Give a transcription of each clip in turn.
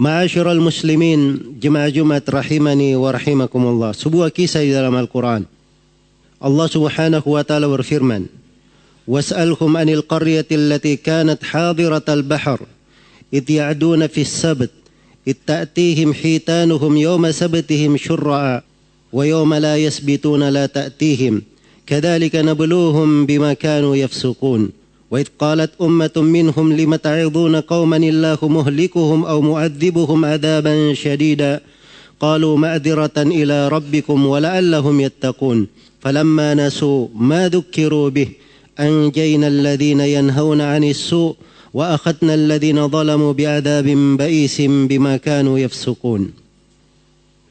Ma'asyiral muslimin, jemaah Jumat rahimani wa rahimakumullah. Sebuah kisah di dalam Al-Quran. Allah subhanahu wa ta'ala berfirman, واسألهم عن القرية التي كانت حاضرة البحر إذ يعدون في السبت إذ تأتيهم حيتانهم يوم سبتهم شرعا ويوم لا يسبتون لا تأتيهم كذلك نبلوهم بما كانوا يفسقون وإذ قالت أمة منهم لم تعظون قوما الله مهلكهم أو معذبهم عذابا شديدا؟ قالوا معذرة إلى ربكم ولعلهم يتقون. فلما نسوا ما ذكروا به أنجينا الذين ينهون عن السوء وأخذنا الذين ظلموا بعذاب بئيس بما كانوا يفسقون.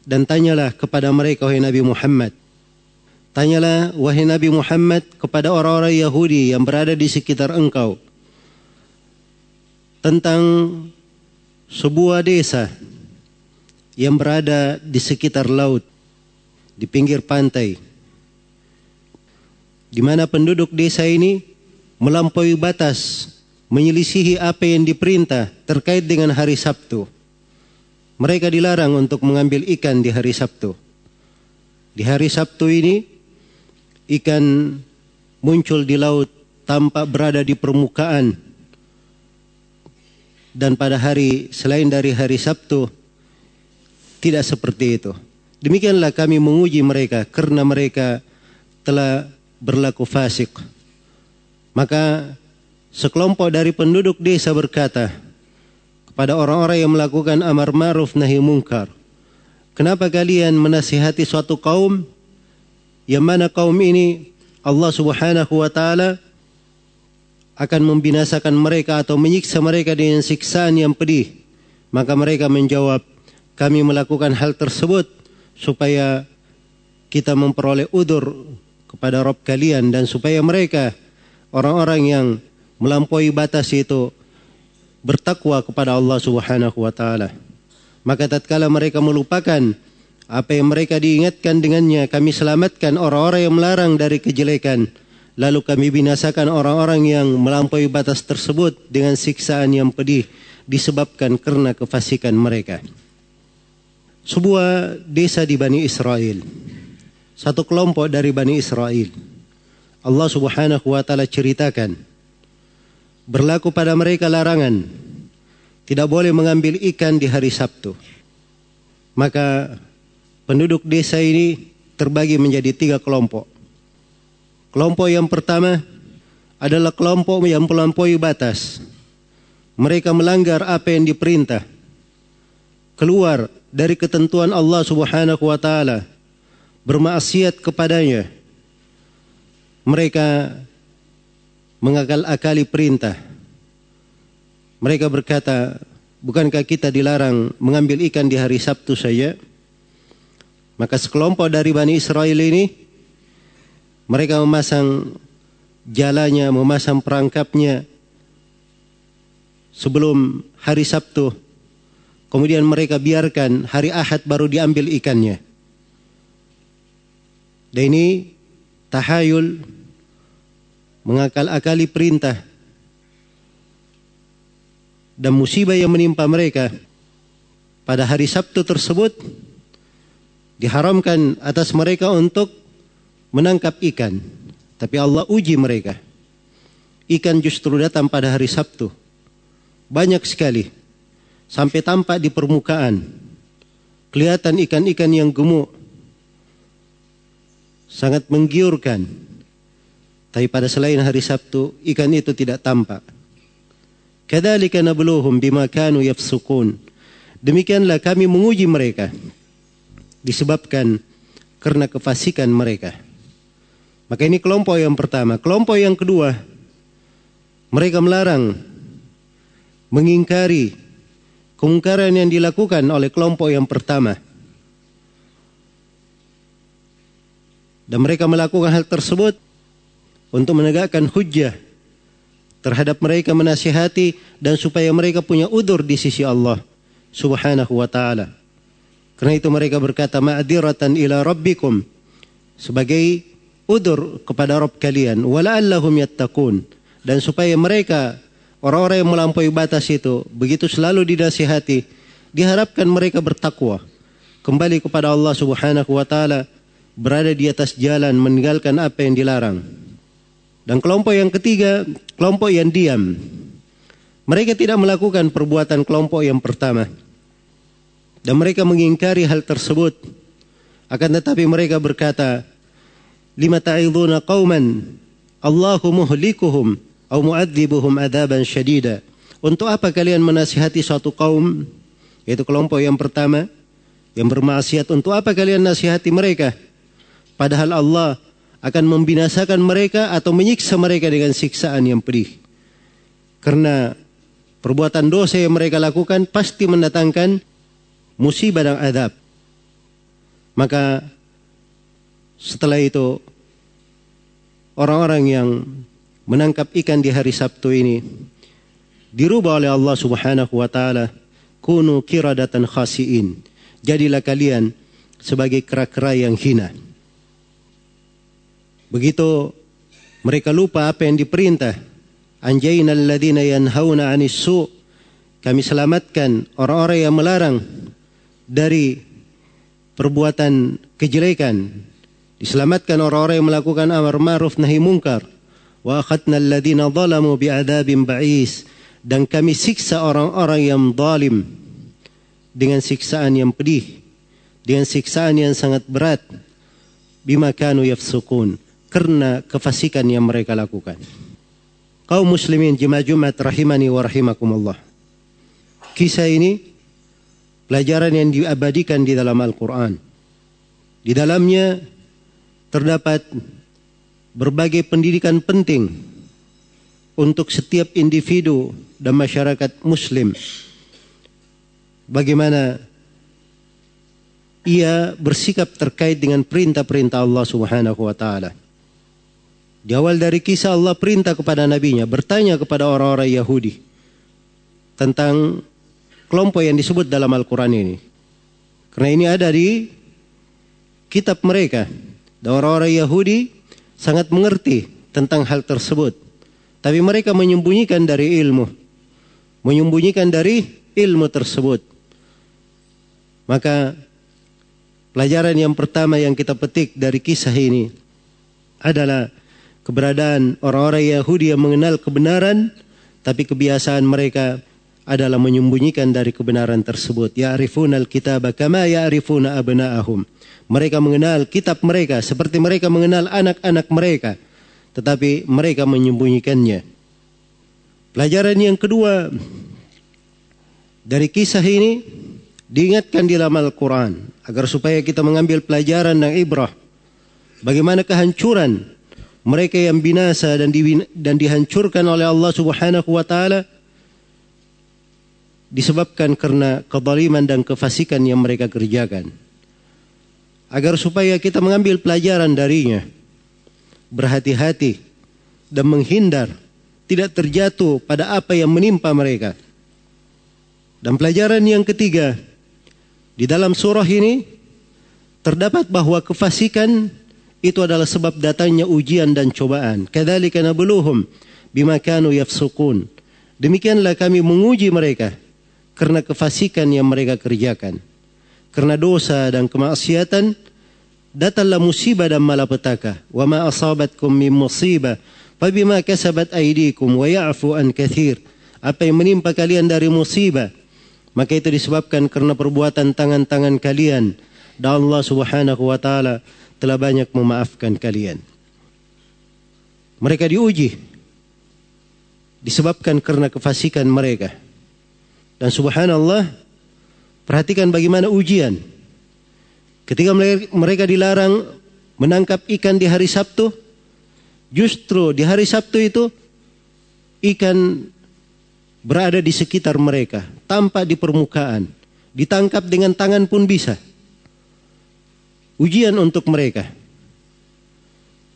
Dan tanyalah kepada mereka, wahai Nabi Muhammad, Tanyalah wahai Nabi Muhammad kepada orang-orang Yahudi yang berada di sekitar engkau tentang sebuah desa yang berada di sekitar laut di pinggir pantai di mana penduduk desa ini melampaui batas menyelisihi apa yang diperintah terkait dengan hari Sabtu. Mereka dilarang untuk mengambil ikan di hari Sabtu. Di hari Sabtu ini ikan muncul di laut tampak berada di permukaan dan pada hari selain dari hari Sabtu tidak seperti itu. Demikianlah kami menguji mereka karena mereka telah berlaku fasik. Maka sekelompok dari penduduk desa berkata kepada orang-orang yang melakukan amar ma'ruf nahi mungkar, "Kenapa kalian menasihati suatu kaum yang mana kaum ini Allah Subhanahu wa taala akan membinasakan mereka atau menyiksa mereka dengan siksaan yang pedih. Maka mereka menjawab, kami melakukan hal tersebut supaya kita memperoleh udur kepada Rob kalian dan supaya mereka orang-orang yang melampaui batas itu bertakwa kepada Allah Subhanahu wa taala. Maka tatkala mereka melupakan apa yang mereka diingatkan dengannya kami selamatkan orang-orang yang melarang dari kejelekan. Lalu kami binasakan orang-orang yang melampaui batas tersebut dengan siksaan yang pedih disebabkan karena kefasikan mereka. Sebuah desa di Bani Israel. Satu kelompok dari Bani Israel. Allah subhanahu wa ta'ala ceritakan. Berlaku pada mereka larangan. Tidak boleh mengambil ikan di hari Sabtu. Maka penduduk desa ini terbagi menjadi tiga kelompok. Kelompok yang pertama adalah kelompok yang melampaui batas. Mereka melanggar apa yang diperintah. Keluar dari ketentuan Allah Subhanahu wa taala, bermaksiat kepadanya. Mereka mengakal-akali perintah. Mereka berkata, bukankah kita dilarang mengambil ikan di hari Sabtu saja? Maka sekelompok dari Bani Israel ini mereka memasang jalannya, memasang perangkapnya sebelum hari Sabtu. Kemudian mereka biarkan hari Ahad baru diambil ikannya. Dan ini tahayul mengakal-akali perintah dan musibah yang menimpa mereka pada hari Sabtu tersebut diharamkan atas mereka untuk menangkap ikan. Tapi Allah uji mereka. Ikan justru datang pada hari Sabtu. Banyak sekali. Sampai tampak di permukaan. Kelihatan ikan-ikan yang gemuk. Sangat menggiurkan. Tapi pada selain hari Sabtu, ikan itu tidak tampak. Kadzalika nabluhum bima kanu yafsukun. Demikianlah kami menguji mereka disebabkan karena kefasikan mereka. Maka ini kelompok yang pertama. Kelompok yang kedua, mereka melarang mengingkari kemungkaran yang dilakukan oleh kelompok yang pertama. Dan mereka melakukan hal tersebut untuk menegakkan hujah terhadap mereka menasihati dan supaya mereka punya udur di sisi Allah subhanahu wa ta'ala. Karena itu mereka berkata ma'diratan ila rabbikum. Sebagai udur kepada Rabb kalian wala'allahum yattaqun. Dan supaya mereka orang-orang yang melampaui batas itu begitu selalu dinasihati diharapkan mereka bertakwa. Kembali kepada Allah Subhanahu wa taala berada di atas jalan meninggalkan apa yang dilarang. Dan kelompok yang ketiga kelompok yang diam. Mereka tidak melakukan perbuatan kelompok yang pertama dan mereka mengingkari hal tersebut. Akan tetapi mereka berkata, lima ta'iduna qauman Allahu muhlikuhum atau mu'adzibuhum adaban syadida. Untuk apa kalian menasihati suatu kaum, yaitu kelompok yang pertama, yang bermaksiat, untuk apa kalian nasihati mereka? Padahal Allah akan membinasakan mereka atau menyiksa mereka dengan siksaan yang pedih. Karena perbuatan dosa yang mereka lakukan pasti mendatangkan musibah dan adab. Maka setelah itu orang-orang yang menangkap ikan di hari Sabtu ini dirubah oleh Allah Subhanahu wa taala kunu kiradatan khasiin. Jadilah kalian sebagai kera-kera yang hina. Begitu mereka lupa apa yang diperintah. Anjayna alladhina yanhauna 'anis su' kami selamatkan orang-orang yang melarang dari perbuatan kejelekan. Diselamatkan orang-orang yang melakukan amar ma'ruf nahi mungkar. Wa akhadna alladhina zalamu bi'adabin ba'is. Dan kami siksa orang-orang yang zalim dengan siksaan yang pedih. Dengan siksaan yang sangat berat. Bima kanu yafsukun. Karena kefasikan yang mereka lakukan. Kaum muslimin jemaah Jumat rahimani wa rahimakumullah. Kisah ini pelajaran yang diabadikan di dalam Al-Quran. Di dalamnya terdapat berbagai pendidikan penting untuk setiap individu dan masyarakat muslim. Bagaimana ia bersikap terkait dengan perintah-perintah Allah Subhanahu wa taala. Di awal dari kisah Allah perintah kepada nabinya bertanya kepada orang-orang Yahudi tentang kelompok yang disebut dalam Al-Quran ini. Karena ini ada di kitab mereka. Dan orang-orang Yahudi sangat mengerti tentang hal tersebut. Tapi mereka menyembunyikan dari ilmu. Menyembunyikan dari ilmu tersebut. Maka pelajaran yang pertama yang kita petik dari kisah ini adalah keberadaan orang-orang Yahudi yang mengenal kebenaran tapi kebiasaan mereka adalah menyembunyikan dari kebenaran tersebut. Ya'rifuna al-kitaba kama ya'rifuna abna'ahum. Mereka mengenal kitab mereka seperti mereka mengenal anak-anak mereka. Tetapi mereka menyembunyikannya. Pelajaran yang kedua dari kisah ini diingatkan di dalam Al-Quran agar supaya kita mengambil pelajaran dan ibrah bagaimana kehancuran mereka yang binasa dan, di, dan dihancurkan oleh Allah Subhanahu wa taala disebabkan karena kezaliman dan kefasikan yang mereka kerjakan. Agar supaya kita mengambil pelajaran darinya, berhati-hati dan menghindar tidak terjatuh pada apa yang menimpa mereka. Dan pelajaran yang ketiga, di dalam surah ini terdapat bahwa kefasikan itu adalah sebab datangnya ujian dan cobaan. Kadzalika nabluhum bima kanu yafsukun. Demikianlah kami menguji mereka karena kefasikan yang mereka kerjakan. Karena dosa dan kemaksiatan datanglah musibah dan malapetaka. Wa ma asabatkum min musibah fabima kasabat aydikum wa ya'fu an kathir. Apa yang menimpa kalian dari musibah maka itu disebabkan karena perbuatan tangan-tangan kalian dan Allah Subhanahu wa taala telah banyak memaafkan kalian. Mereka diuji disebabkan karena kefasikan mereka. Dan subhanallah, perhatikan bagaimana ujian. Ketika mereka dilarang menangkap ikan di hari Sabtu, justru di hari Sabtu itu ikan berada di sekitar mereka, tanpa di permukaan. Ditangkap dengan tangan pun bisa ujian untuk mereka.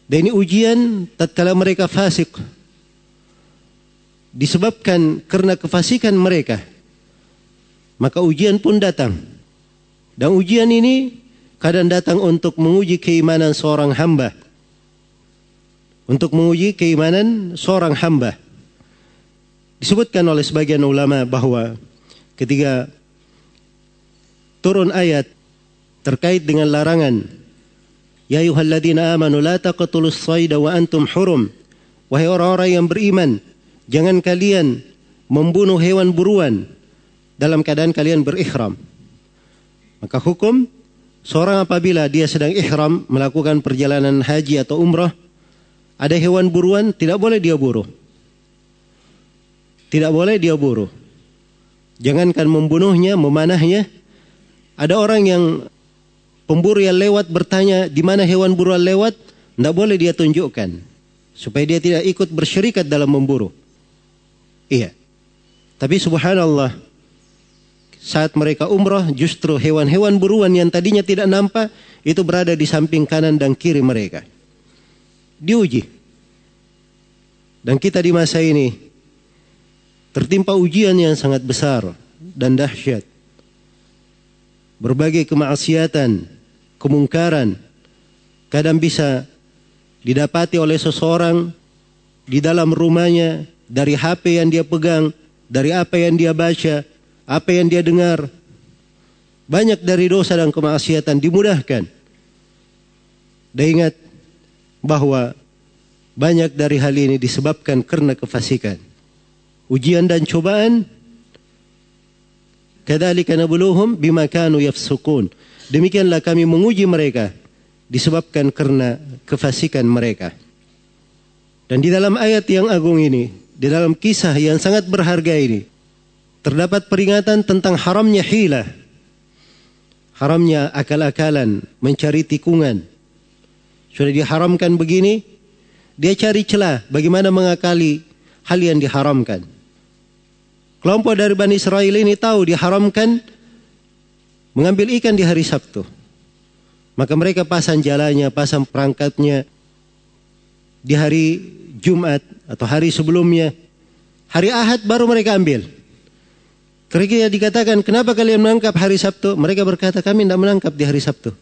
Dan ini ujian tatkala mereka fasik. Disebabkan karena kefasikan mereka. Maka ujian pun datang. Dan ujian ini kadang datang untuk menguji keimanan seorang hamba. Untuk menguji keimanan seorang hamba. Disebutkan oleh sebagian ulama bahwa ketika turun ayat terkait dengan larangan Ya ayyuhalladzina amanu la taqtulus sayda wa antum hurum wahai orang-orang yang beriman jangan kalian membunuh hewan buruan dalam keadaan kalian berihram maka hukum seorang apabila dia sedang ihram melakukan perjalanan haji atau umrah ada hewan buruan tidak boleh dia buruh tidak boleh dia buruh jangankan membunuhnya memanahnya ada orang yang pemburu yang lewat bertanya di mana hewan buruan lewat, tidak boleh dia tunjukkan. Supaya dia tidak ikut bersyirikat dalam memburu. Iya. Tapi subhanallah, saat mereka umrah justru hewan-hewan buruan yang tadinya tidak nampak itu berada di samping kanan dan kiri mereka. Diuji. Dan kita di masa ini tertimpa ujian yang sangat besar dan dahsyat. Berbagai kemaksiatan, kemungkaran kadang bisa didapati oleh seseorang di dalam rumahnya dari HP yang dia pegang, dari apa yang dia baca, apa yang dia dengar. Banyak dari dosa dan kemaksiatan dimudahkan. Dan ingat bahwa banyak dari hal ini disebabkan karena kefasikan. Ujian dan cobaan kadzalika nabluhum bima kanu yafsukun. Demikianlah kami menguji mereka disebabkan karena kefasikan mereka. Dan di dalam ayat yang agung ini, di dalam kisah yang sangat berharga ini, terdapat peringatan tentang haramnya hilah. Haramnya akal-akalan, mencari tikungan. Sudah diharamkan begini, dia cari celah bagaimana mengakali hal yang diharamkan. Kelompok dari Bani Israel ini tahu diharamkan mengambil ikan di hari Sabtu. Maka mereka pasang jalannya, pasang perangkatnya di hari Jumat atau hari sebelumnya. Hari Ahad baru mereka ambil. Ketika dikatakan, kenapa kalian menangkap hari Sabtu? Mereka berkata, kami tidak menangkap di hari Sabtu.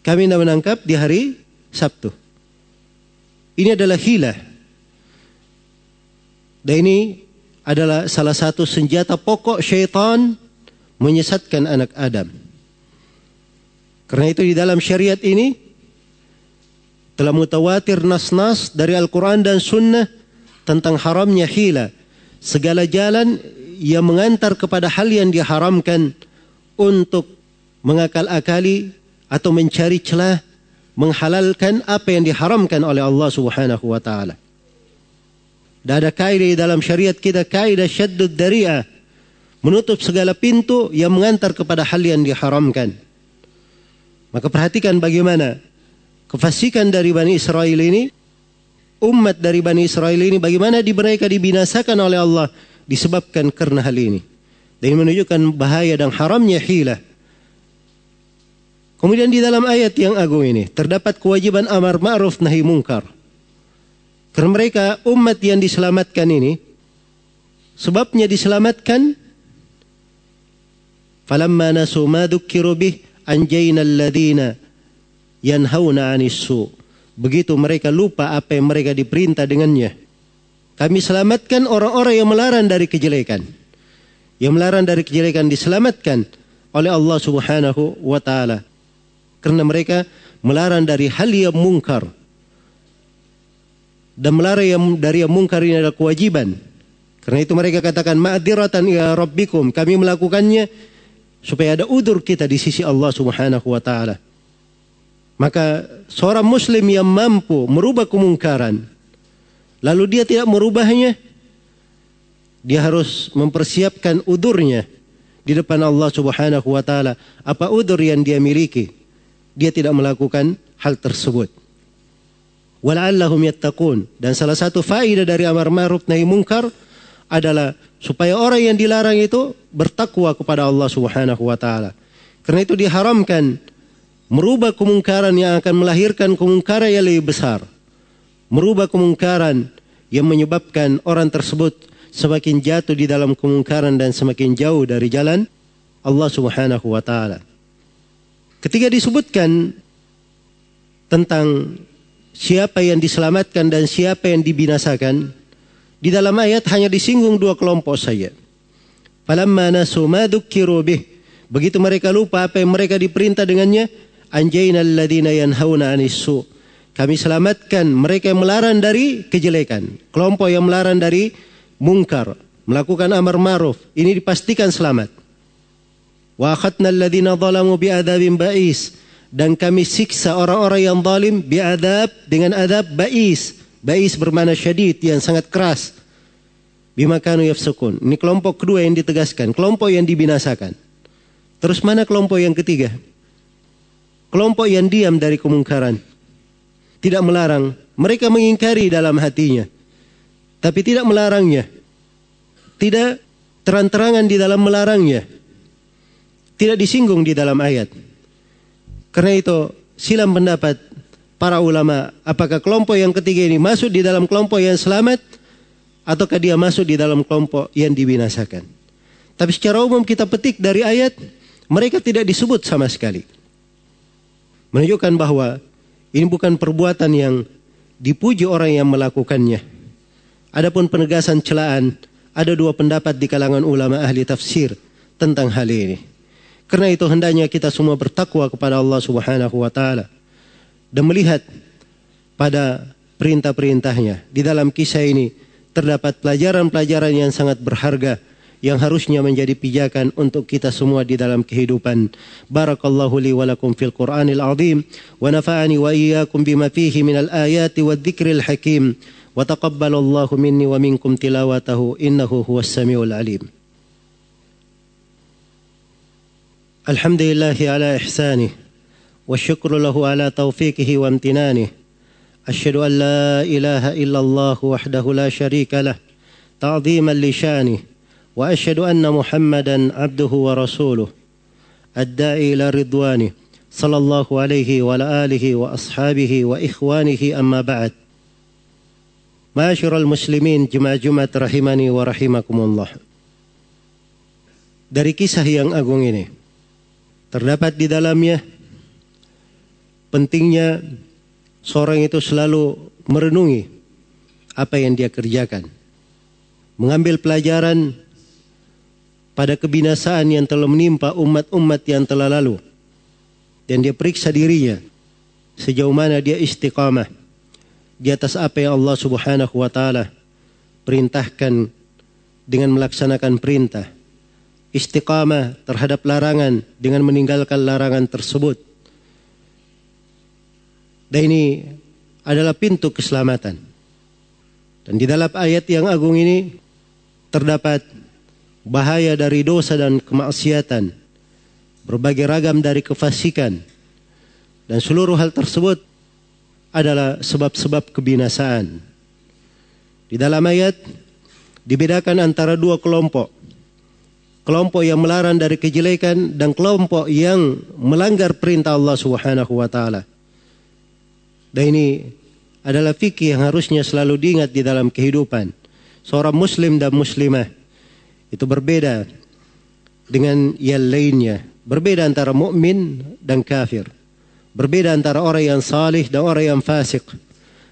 Kami tidak menangkap di hari Sabtu. Ini adalah hilah. Dan ini adalah salah satu senjata pokok syaitan menyesatkan anak Adam. Karena itu di dalam syariat ini telah mutawatir nas-nas dari Al-Quran dan Sunnah tentang haramnya hila. Segala jalan yang mengantar kepada hal yang diharamkan untuk mengakal-akali atau mencari celah menghalalkan apa yang diharamkan oleh Allah Subhanahu wa taala. Dan ada kaidah dalam syariat kita kaidah syaddud dari'ah menutup segala pintu yang mengantar kepada hal yang diharamkan. Maka perhatikan bagaimana kefasikan dari Bani Israel ini, umat dari Bani Israel ini, bagaimana mereka dibinasakan oleh Allah disebabkan karena hal ini. Dan menunjukkan bahaya dan haramnya hilah. Kemudian di dalam ayat yang agung ini terdapat kewajiban amar ma'ruf nahi mungkar. Karena mereka umat yang diselamatkan ini sebabnya diselamatkan falamma nasu ma dzukiru bih anjayna yanhauna 'anis su. Begitu mereka lupa apa yang mereka diperintah dengannya, kami selamatkan orang-orang yang melarang dari kejelekan. Yang melarang dari kejelekan diselamatkan oleh Allah Subhanahu wa taala. Karena mereka melarang dari hal yang mungkar. Dan melarang yang dari yang mungkar ini adalah kewajiban. Karena itu mereka katakan ma'diratan ya rabbikum. Kami melakukannya supaya ada udur kita di sisi Allah Subhanahu wa taala. Maka seorang muslim yang mampu merubah kemungkaran lalu dia tidak merubahnya dia harus mempersiapkan udurnya di depan Allah Subhanahu wa taala. Apa udur yang dia miliki? Dia tidak melakukan hal tersebut. Wala'allahum yattaqun. Dan salah satu faedah dari amar ma'ruf nahi mungkar adalah supaya orang yang dilarang itu bertakwa kepada Allah Subhanahu wa taala. Karena itu diharamkan merubah kemungkaran yang akan melahirkan kemungkaran yang lebih besar. Merubah kemungkaran yang menyebabkan orang tersebut semakin jatuh di dalam kemungkaran dan semakin jauh dari jalan Allah Subhanahu wa taala. Ketika disebutkan tentang siapa yang diselamatkan dan siapa yang dibinasakan, di dalam ayat hanya disinggung dua kelompok saja. Falamma nasu ma. Begitu mereka lupa apa yang mereka diperintah dengannya, anjayna alladhina yanhauna. Kami selamatkan mereka yang melarang dari kejelekan. Kelompok yang melarang dari mungkar, melakukan amar ma'ruf, ini dipastikan selamat. Wa akhadna alladhina zalamu bi'adzabin ba'is dan kami siksa orang-orang yang zalim bi'adzab dengan adab ba'is. Ba'is bermana syadid yang sangat keras. Bima kanu yafsukun. Ini kelompok kedua yang ditegaskan, kelompok yang dibinasakan. Terus mana kelompok yang ketiga? Kelompok yang diam dari kemungkaran. Tidak melarang. Mereka mengingkari dalam hatinya. Tapi tidak melarangnya. Tidak terang-terangan di dalam melarangnya. Tidak disinggung di dalam ayat. Karena itu silam pendapat para ulama. Apakah kelompok yang ketiga ini masuk di dalam kelompok yang selamat. Ataukah dia masuk di dalam kelompok yang dibinasakan. Tapi secara umum kita petik dari ayat. Mereka tidak disebut sama sekali menunjukkan bahwa ini bukan perbuatan yang dipuji orang yang melakukannya. Adapun penegasan celaan, ada dua pendapat di kalangan ulama ahli tafsir tentang hal ini. Karena itu hendaknya kita semua bertakwa kepada Allah Subhanahu wa taala dan melihat pada perintah-perintahnya. Di dalam kisah ini terdapat pelajaran-pelajaran yang sangat berharga yang harusnya menjadi pijakan untuk kita semua di dalam kehidupan. Barakallahu li fil Qur'anil azim. Wa nafa'ani wa iyyakum bima fihi minal ayati wadh-dhikril hakim. وتقبل الله مني ومنكم تلاوته انه هو السميع العليم الحمد لله على احسانه والشكر له على توفيقه وامتنانه اشهد ان لا اله الا الله وحده لا شريك له تعظيما لشانه واشهد ان محمدا عبده ورسوله الداعي الى رضوانه صلى الله عليه وعلى اله واصحابه واخوانه اما بعد معاشر المسlimin jemaah-jemaah rahimani wa rahimakumullah dari kisah yang agung ini terdapat di dalamnya pentingnya seorang itu selalu merenungi apa yang dia kerjakan mengambil pelajaran pada kebinasaan yang telah menimpa umat-umat yang telah lalu. Dan dia periksa dirinya sejauh mana dia istiqamah di atas apa yang Allah Subhanahu wa taala perintahkan dengan melaksanakan perintah. Istiqamah terhadap larangan dengan meninggalkan larangan tersebut. Dan ini adalah pintu keselamatan. Dan di dalam ayat yang agung ini terdapat bahaya dari dosa dan kemaksiatan, berbagai ragam dari kefasikan, dan seluruh hal tersebut adalah sebab-sebab kebinasaan. Di dalam ayat dibedakan antara dua kelompok. Kelompok yang melarang dari kejelekan dan kelompok yang melanggar perintah Allah Subhanahu wa taala. Dan ini adalah fikih yang harusnya selalu diingat di dalam kehidupan seorang muslim dan muslimah itu berbeda dengan yang lainnya. Berbeda antara mukmin dan kafir. Berbeda antara orang yang salih dan orang yang fasik.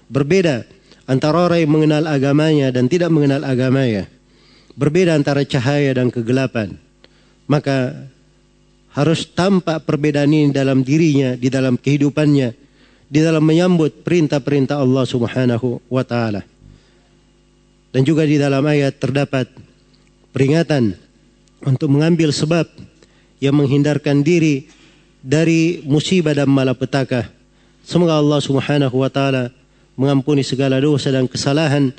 Berbeda antara orang yang mengenal agamanya dan tidak mengenal agamanya. Berbeda antara cahaya dan kegelapan. Maka harus tampak perbedaan ini dalam dirinya, di dalam kehidupannya, di dalam menyambut perintah-perintah Allah Subhanahu wa taala. Dan juga di dalam ayat terdapat peringatan untuk mengambil sebab yang menghindarkan diri dari musibah dan malapetaka. Semoga Allah Subhanahu wa taala mengampuni segala dosa dan kesalahan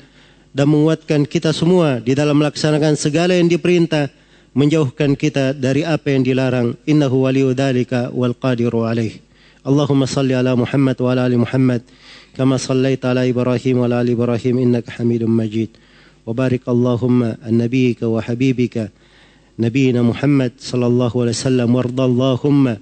dan menguatkan kita semua di dalam melaksanakan segala yang diperintah menjauhkan kita dari apa yang dilarang. Innahu waliyu dzalika wal qadiru alaih. Allahumma salli ala Muhammad wa ala ali Muhammad kama sallaita ala Ibrahim wa ala ali Ibrahim innaka Hamidum Majid Allahumma an nabiyyika wa habibika نبينا محمد صلى الله عليه وسلم وارض اللهم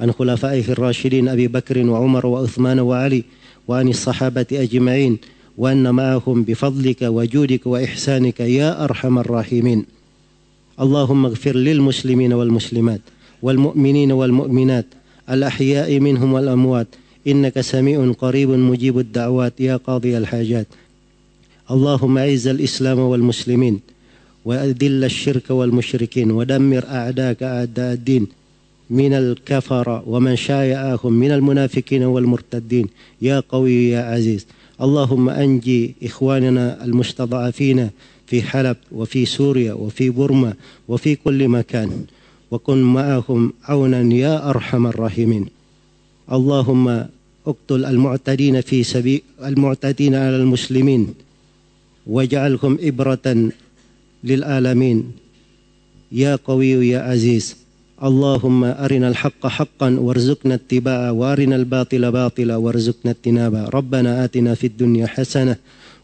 عن خلفائه الراشدين أبي بكر وعمر وعثمان وعلي وعن الصحابة أجمعين وأن معهم بفضلك وجودك وإحسانك يا أرحم الراحمين. اللهم اغفر للمسلمين والمسلمات والمؤمنين والمؤمنات الأحياء منهم والأموات إنك سميع قريب مجيب الدعوات يا قاضي الحاجات. اللهم أعز الإسلام والمسلمين وأذل الشرك والمشركين ودمر أعداءك أعداء الدين من الكفر ومن شايعهم من المنافقين والمرتدين. يا قوي يا عزيز. اللهم أنجي إخواننا المستضعفين في حلب وفي سوريا وفي بورما وفي كل مكان وكن معهم عونا يا أرحم الراحمين. اللهم اقتل المعتدين في سبيل المعتدين على المسلمين. واجعلهم عبرة للعالمين. يا قوي يا عزيز اللهم أرنا الحق حقا وارزقنا اتباعه وأرنا الباطل باطلا وارزقنا اجتنابه. ربنا آتنا في الدنيا حسنة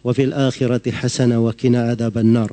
وفي الآخرة حسنة وقنا عذاب النار.